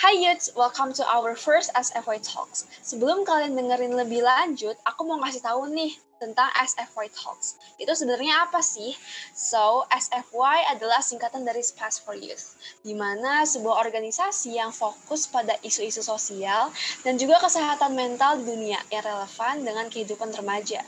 Hai Yuts, welcome to our first SFY Talks. Sebelum kalian dengerin lebih lanjut, aku mau kasih tahu nih tentang SFY Talks. Itu sebenarnya apa sih? So, SFY adalah singkatan dari Space for Youth, di mana sebuah organisasi yang fokus pada isu-isu sosial dan juga kesehatan mental di dunia yang relevan dengan kehidupan remaja.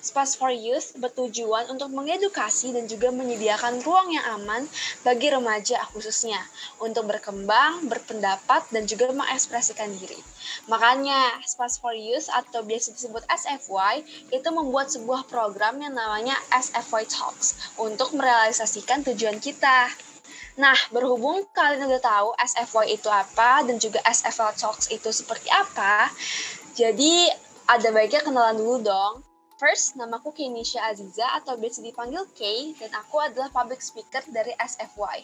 Space for Youth bertujuan untuk mengedukasi dan juga menyediakan ruang yang aman bagi remaja khususnya untuk berkembang, berpendapat, dan juga mengekspresikan diri. Makanya, Space for Youth atau biasa disebut SFY itu membuat sebuah program yang namanya SFY Talks untuk merealisasikan tujuan kita. Nah, berhubung kalian udah tahu SFY itu apa dan juga SFY Talks itu seperti apa, jadi ada baiknya kenalan dulu dong. First, namaku Kenisha Aziza atau biasa dipanggil K dan aku adalah public speaker dari SFY.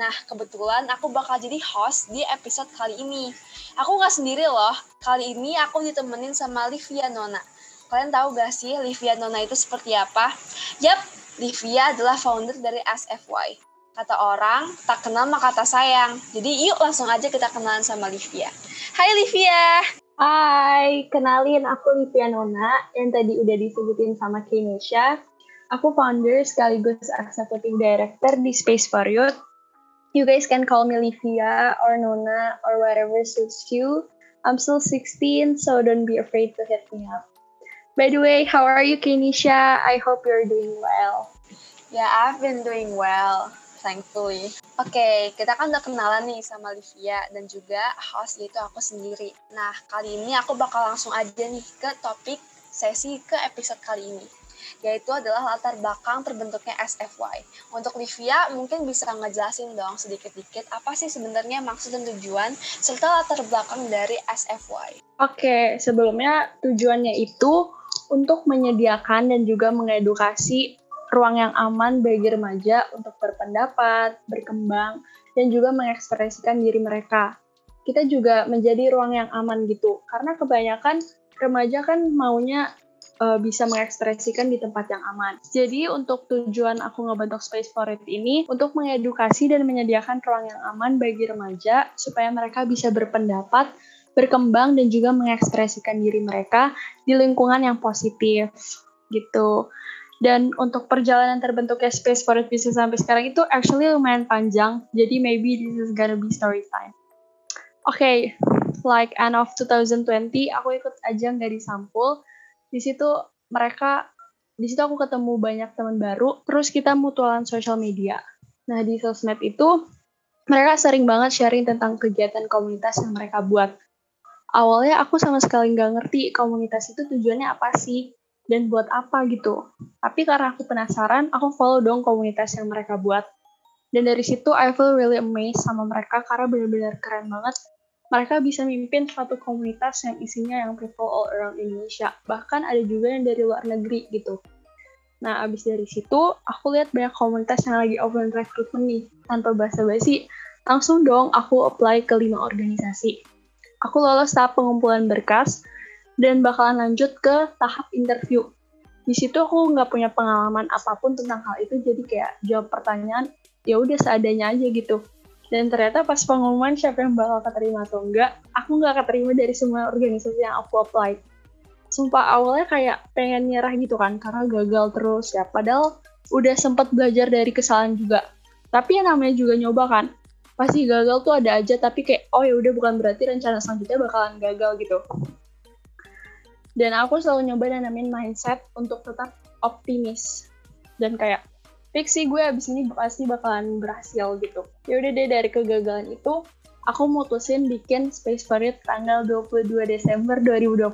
Nah, kebetulan aku bakal jadi host di episode kali ini. Aku nggak sendiri loh, kali ini aku ditemenin sama Livia Nona. Kalian tahu gak sih Livia Nona itu seperti apa? Yap, Livia adalah founder dari SFY. Kata orang, tak kenal maka tak sayang. Jadi yuk langsung aja kita kenalan sama Livia. Hai Livia! Hai, kenalin aku Livia Nona yang tadi udah disebutin sama Kenisha. Aku founder sekaligus executive director di Space for Youth. You guys can call me Livia or Nona or whatever suits you. I'm still 16, so don't be afraid to hit me up. By the way, how are you, Kenisha? I hope you're doing well. Yeah, I've been doing well thankfully. Oke, okay, kita kan udah kenalan nih sama Livia dan juga host yaitu aku sendiri. Nah, kali ini aku bakal langsung aja nih ke topik sesi ke episode kali ini yaitu adalah latar belakang terbentuknya SFY. Untuk Livia mungkin bisa ngejelasin dong sedikit-dikit apa sih sebenarnya maksud dan tujuan serta latar belakang dari SFY. Oke, sebelumnya tujuannya itu untuk menyediakan dan juga mengedukasi ruang yang aman bagi remaja untuk berpendapat, berkembang, dan juga mengekspresikan diri mereka. Kita juga menjadi ruang yang aman gitu, karena kebanyakan remaja kan maunya uh, bisa mengekspresikan di tempat yang aman. Jadi untuk tujuan aku ngebentuk Space for It ini untuk mengedukasi dan menyediakan ruang yang aman bagi remaja supaya mereka bisa berpendapat, berkembang dan juga mengekspresikan diri mereka di lingkungan yang positif gitu. Dan untuk perjalanan terbentuknya Space for bisa sampai sekarang itu actually lumayan panjang. Jadi maybe this is gonna be story time. Oke, okay, like end of 2020 aku ikut ajang dari Sampul. Di situ mereka di situ aku ketemu banyak teman baru, terus kita mutualan social media. Nah, di sosmed itu mereka sering banget sharing tentang kegiatan komunitas yang mereka buat. Awalnya aku sama sekali nggak ngerti komunitas itu tujuannya apa sih dan buat apa gitu. Tapi karena aku penasaran, aku follow dong komunitas yang mereka buat. Dan dari situ I feel really amazed sama mereka karena benar-benar keren banget. Mereka bisa mimpin suatu komunitas yang isinya yang people all around Indonesia. Bahkan ada juga yang dari luar negeri gitu. Nah, abis dari situ, aku lihat banyak komunitas yang lagi open recruitment nih. Tanpa basa-basi, langsung dong aku apply ke lima organisasi. Aku lolos tahap pengumpulan berkas, dan bakalan lanjut ke tahap interview. Di situ aku nggak punya pengalaman apa pun tentang hal itu, jadi kayak jawab pertanyaan ya udah seadanya aja gitu. Dan ternyata pas pengumuman siapa yang bakal keterima atau enggak, aku nggak keterima dari semua organisasi yang aku apply. Sumpah awalnya kayak pengen nyerah gitu kan, karena gagal terus ya. Padahal udah sempat belajar dari kesalahan juga. Tapi yang namanya juga nyoba kan, pasti gagal tuh ada aja tapi kayak oh ya udah bukan berarti rencana selanjutnya bakalan gagal gitu dan aku selalu nyoba nanamin mindset untuk tetap optimis. Dan kayak fix sih gue abis ini pasti bakalan berhasil gitu. Ya udah deh dari kegagalan itu aku mutusin bikin Space It tanggal 22 Desember 2020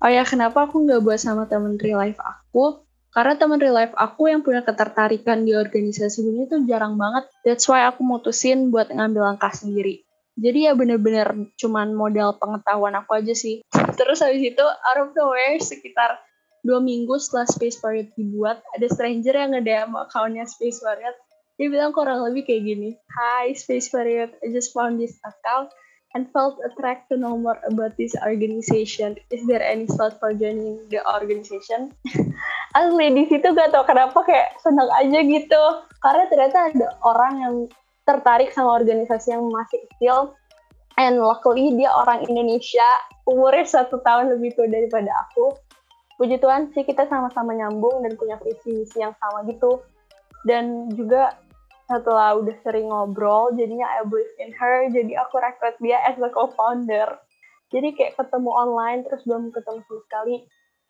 oh ya kenapa aku nggak buat sama temen life aku? Karena temen real life aku yang punya ketertarikan di organisasi ini tuh jarang banget. That's why aku mutusin buat ngambil langkah sendiri jadi ya bener-bener cuman modal pengetahuan aku aja sih terus habis itu out of nowhere sekitar dua minggu setelah Space Period dibuat ada stranger yang nge-DM accountnya Space Period dia bilang kurang lebih kayak gini Hi Space Period I just found this account and felt attracted to know more about this organization. Is there any slot for joining the organization? Asli di situ gak tau kenapa kayak senang aja gitu. Karena ternyata ada orang yang tertarik sama organisasi yang masih kecil. And luckily dia orang Indonesia. Umurnya satu tahun lebih tua daripada aku. Puji Tuhan sih kita sama-sama nyambung dan punya visi misi yang sama gitu. Dan juga setelah udah sering ngobrol jadinya I believe in her. Jadi aku rekrut dia as a co-founder. Jadi kayak ketemu online terus belum ketemu sekali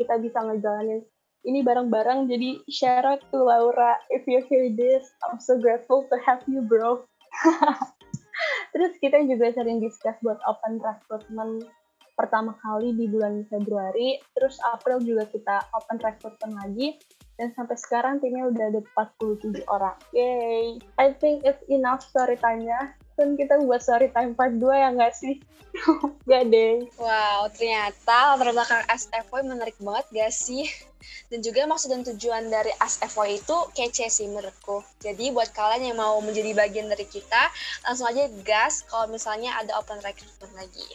kita bisa ngejalanin ini bareng-bareng jadi shout out to Laura if you hear this I'm so grateful to have you bro terus kita juga sering discuss buat open recruitment pertama kali di bulan Februari terus April juga kita open recruitment lagi dan sampai sekarang timnya udah ada 47 orang. Yay! I think it's enough story time-nya. Dan kita buat story time part 2 ya nggak sih? gak deh. Wow, ternyata latar belakang SFY menarik banget gak sih? Dan juga maksud dan tujuan dari SFY itu kece sih menurutku. Jadi buat kalian yang mau menjadi bagian dari kita, langsung aja gas kalau misalnya ada open recruitment lagi.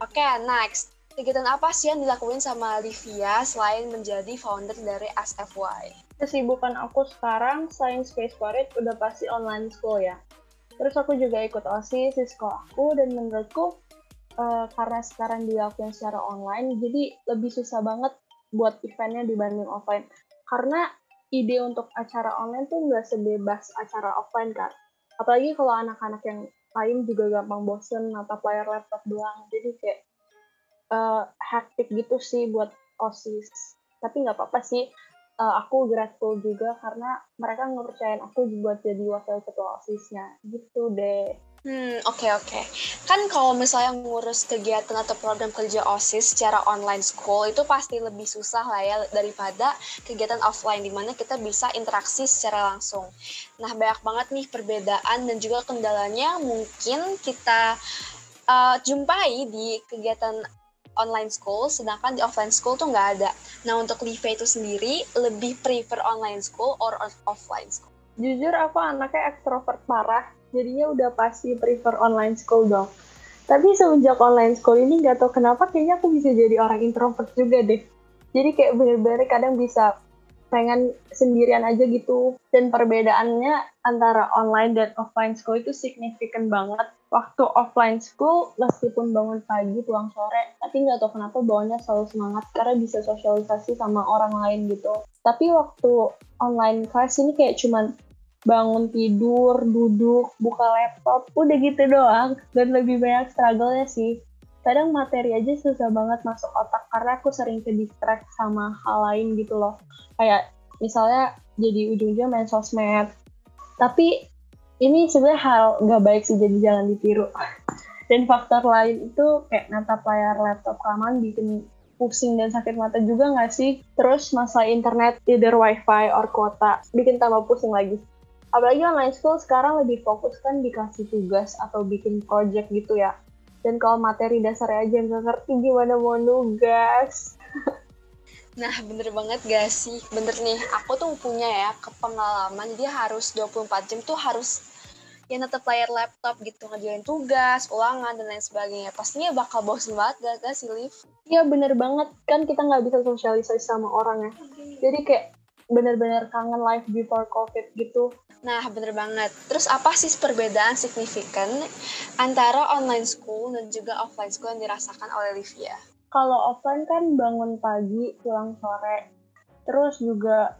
Oke, okay, next kegiatan apa sih yang dilakuin sama Livia selain menjadi founder dari SFY? Kesibukan aku sekarang selain Space Forest udah pasti online school ya. Terus aku juga ikut OSIS di sekolahku dan menurutku uh, karena sekarang dilakukan secara online jadi lebih susah banget buat eventnya dibanding offline. Karena ide untuk acara online tuh nggak sebebas acara offline kan. Apalagi kalau anak-anak yang lain juga gampang bosen atau player laptop doang. Jadi kayak uh, hektik gitu sih buat osis tapi nggak apa-apa sih uh, aku grateful juga karena mereka ngepercayain aku buat jadi wakil ketua osisnya gitu deh Hmm, oke okay, oke. Okay. Kan kalau misalnya ngurus kegiatan atau program kerja OSIS secara online school itu pasti lebih susah lah ya daripada kegiatan offline di mana kita bisa interaksi secara langsung. Nah, banyak banget nih perbedaan dan juga kendalanya mungkin kita uh, jumpai di kegiatan online school, sedangkan di offline school tuh nggak ada. Nah, untuk Live itu sendiri, lebih prefer online school or offline school? Jujur, aku anaknya ekstrovert parah, jadinya udah pasti prefer online school dong. Tapi semenjak online school ini nggak tahu kenapa kayaknya aku bisa jadi orang introvert juga deh. Jadi kayak bener-bener kadang bisa pengen sendirian aja gitu. Dan perbedaannya antara online dan offline school itu signifikan banget. Waktu offline school meskipun bangun pagi pulang sore tapi nggak tahu kenapa bawanya selalu semangat karena bisa sosialisasi sama orang lain gitu. Tapi waktu online class ini kayak cuman bangun tidur duduk buka laptop udah gitu doang. Dan lebih banyak struggle ya sih kadang materi aja susah banget masuk otak karena aku sering ke distract sama hal lain gitu loh. Kayak misalnya jadi ujung-ujungnya main sosmed. Tapi ini sebenarnya hal nggak baik sih jadi jangan ditiru. Dan faktor lain itu kayak natap layar laptop kelamaan bikin pusing dan sakit mata juga nggak sih? Terus masalah internet either wifi or kuota bikin tambah pusing lagi. Apalagi online school sekarang lebih fokus kan dikasih tugas atau bikin project gitu ya dan kalau materi dasar aja nggak ngerti gimana mau nugas Nah, bener banget gak sih? Bener nih, aku tuh punya ya kepengalaman dia harus 24 jam tuh harus ya tetap layar laptop gitu ngerjain tugas, ulangan dan lain sebagainya. Pastinya bakal bosan banget gak, gak sih Liv? Iya bener banget kan kita nggak bisa sosialisasi sama orang ya. Jadi kayak bener-bener kangen life before covid gitu. Nah bener banget. Terus apa sih perbedaan signifikan antara online school dan juga offline school yang dirasakan oleh Livia? Kalau offline kan bangun pagi, pulang sore. Terus juga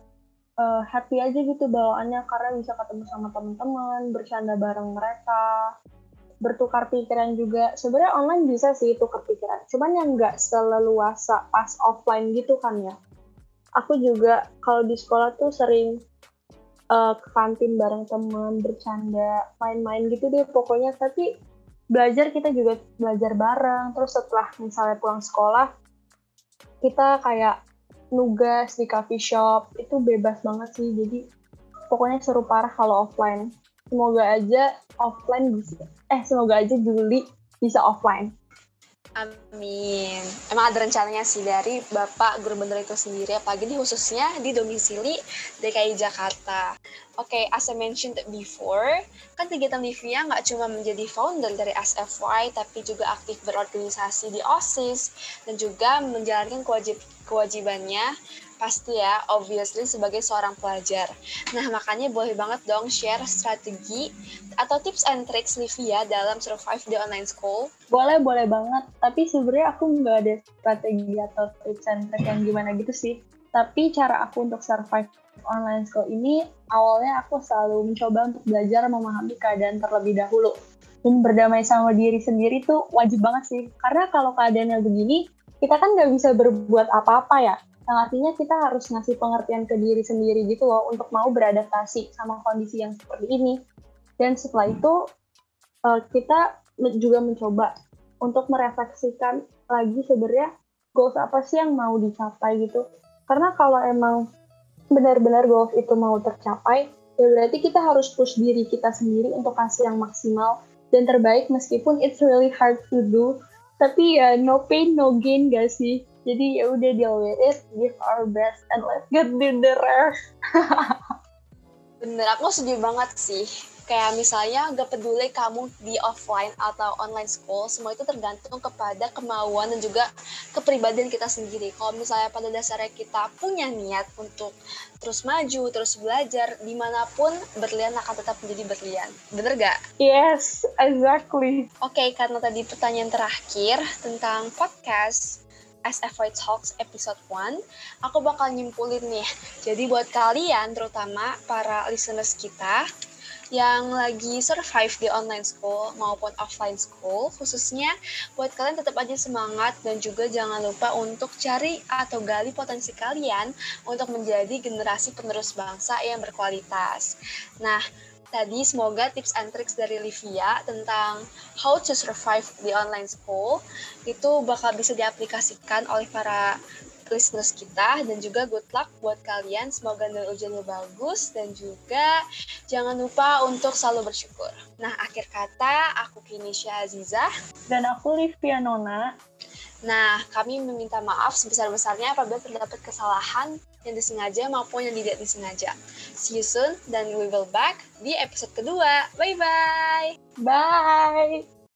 uh, happy aja gitu bawaannya karena bisa ketemu sama teman-teman, bercanda bareng mereka, bertukar pikiran juga. Sebenarnya online bisa sih tukar pikiran, cuman yang nggak seleluasa pas offline gitu kan ya. Aku juga kalau di sekolah tuh sering uh, ke kantin bareng temen, bercanda, main-main gitu deh pokoknya. Tapi belajar kita juga belajar bareng. Terus setelah misalnya pulang sekolah, kita kayak nugas di coffee shop itu bebas banget sih jadi pokoknya seru parah kalau offline semoga aja offline bisa eh semoga aja Juli bisa offline Amin. Emang ada rencananya sih dari Bapak Guru Bener itu sendiri, apalagi ini khususnya di domisili DKI Jakarta. Oke, okay, as I mentioned before, kan kegiatan Livia nggak cuma menjadi founder dari SFY, tapi juga aktif berorganisasi di OSIS, dan juga menjalankan kewajib, kewajibannya pasti ya, obviously sebagai seorang pelajar. Nah, makanya boleh banget dong share strategi atau tips and tricks Livia dalam survive di online school. Boleh, boleh banget. Tapi sebenarnya aku nggak ada strategi atau tips and tricks yang gimana gitu sih. Tapi cara aku untuk survive online school ini, awalnya aku selalu mencoba untuk belajar memahami keadaan terlebih dahulu. Dan berdamai sama diri sendiri tuh wajib banget sih. Karena kalau keadaannya begini, kita kan nggak bisa berbuat apa-apa ya yang artinya kita harus ngasih pengertian ke diri sendiri gitu loh untuk mau beradaptasi sama kondisi yang seperti ini. Dan setelah itu uh, kita juga mencoba untuk merefleksikan lagi sebenarnya goals apa sih yang mau dicapai gitu. Karena kalau emang benar-benar goals itu mau tercapai, ya berarti kita harus push diri kita sendiri untuk kasih yang maksimal dan terbaik meskipun it's really hard to do. Tapi ya no pain no gain gak sih? Jadi ya udah deal with it, give our best and let's get the rest. Bener, aku setuju banget sih. Kayak misalnya gak peduli kamu di offline atau online school, semua itu tergantung kepada kemauan dan juga kepribadian kita sendiri. Kalau misalnya pada dasarnya kita punya niat untuk terus maju, terus belajar, di mana pun berlian akan tetap menjadi berlian. Bener gak? Yes, exactly. Oke, okay, karena tadi pertanyaan terakhir tentang podcast, SFY Talks episode 1, aku bakal nyimpulin nih. Jadi buat kalian, terutama para listeners kita, yang lagi survive di online school maupun offline school, khususnya buat kalian tetap aja semangat dan juga jangan lupa untuk cari atau gali potensi kalian untuk menjadi generasi penerus bangsa yang berkualitas. Nah, tadi semoga tips and tricks dari Livia tentang how to survive di online school itu bakal bisa diaplikasikan oleh para listeners kita. Dan juga good luck buat kalian. Semoga nilai ujiannya bagus. Dan juga jangan lupa untuk selalu bersyukur. Nah akhir kata aku Kinisha Aziza. Dan aku Livia Nona. Nah kami meminta maaf sebesar-besarnya apabila terdapat kesalahan yang disengaja maupun yang tidak disengaja. See you soon dan we will back di episode kedua. Bye-bye! Bye!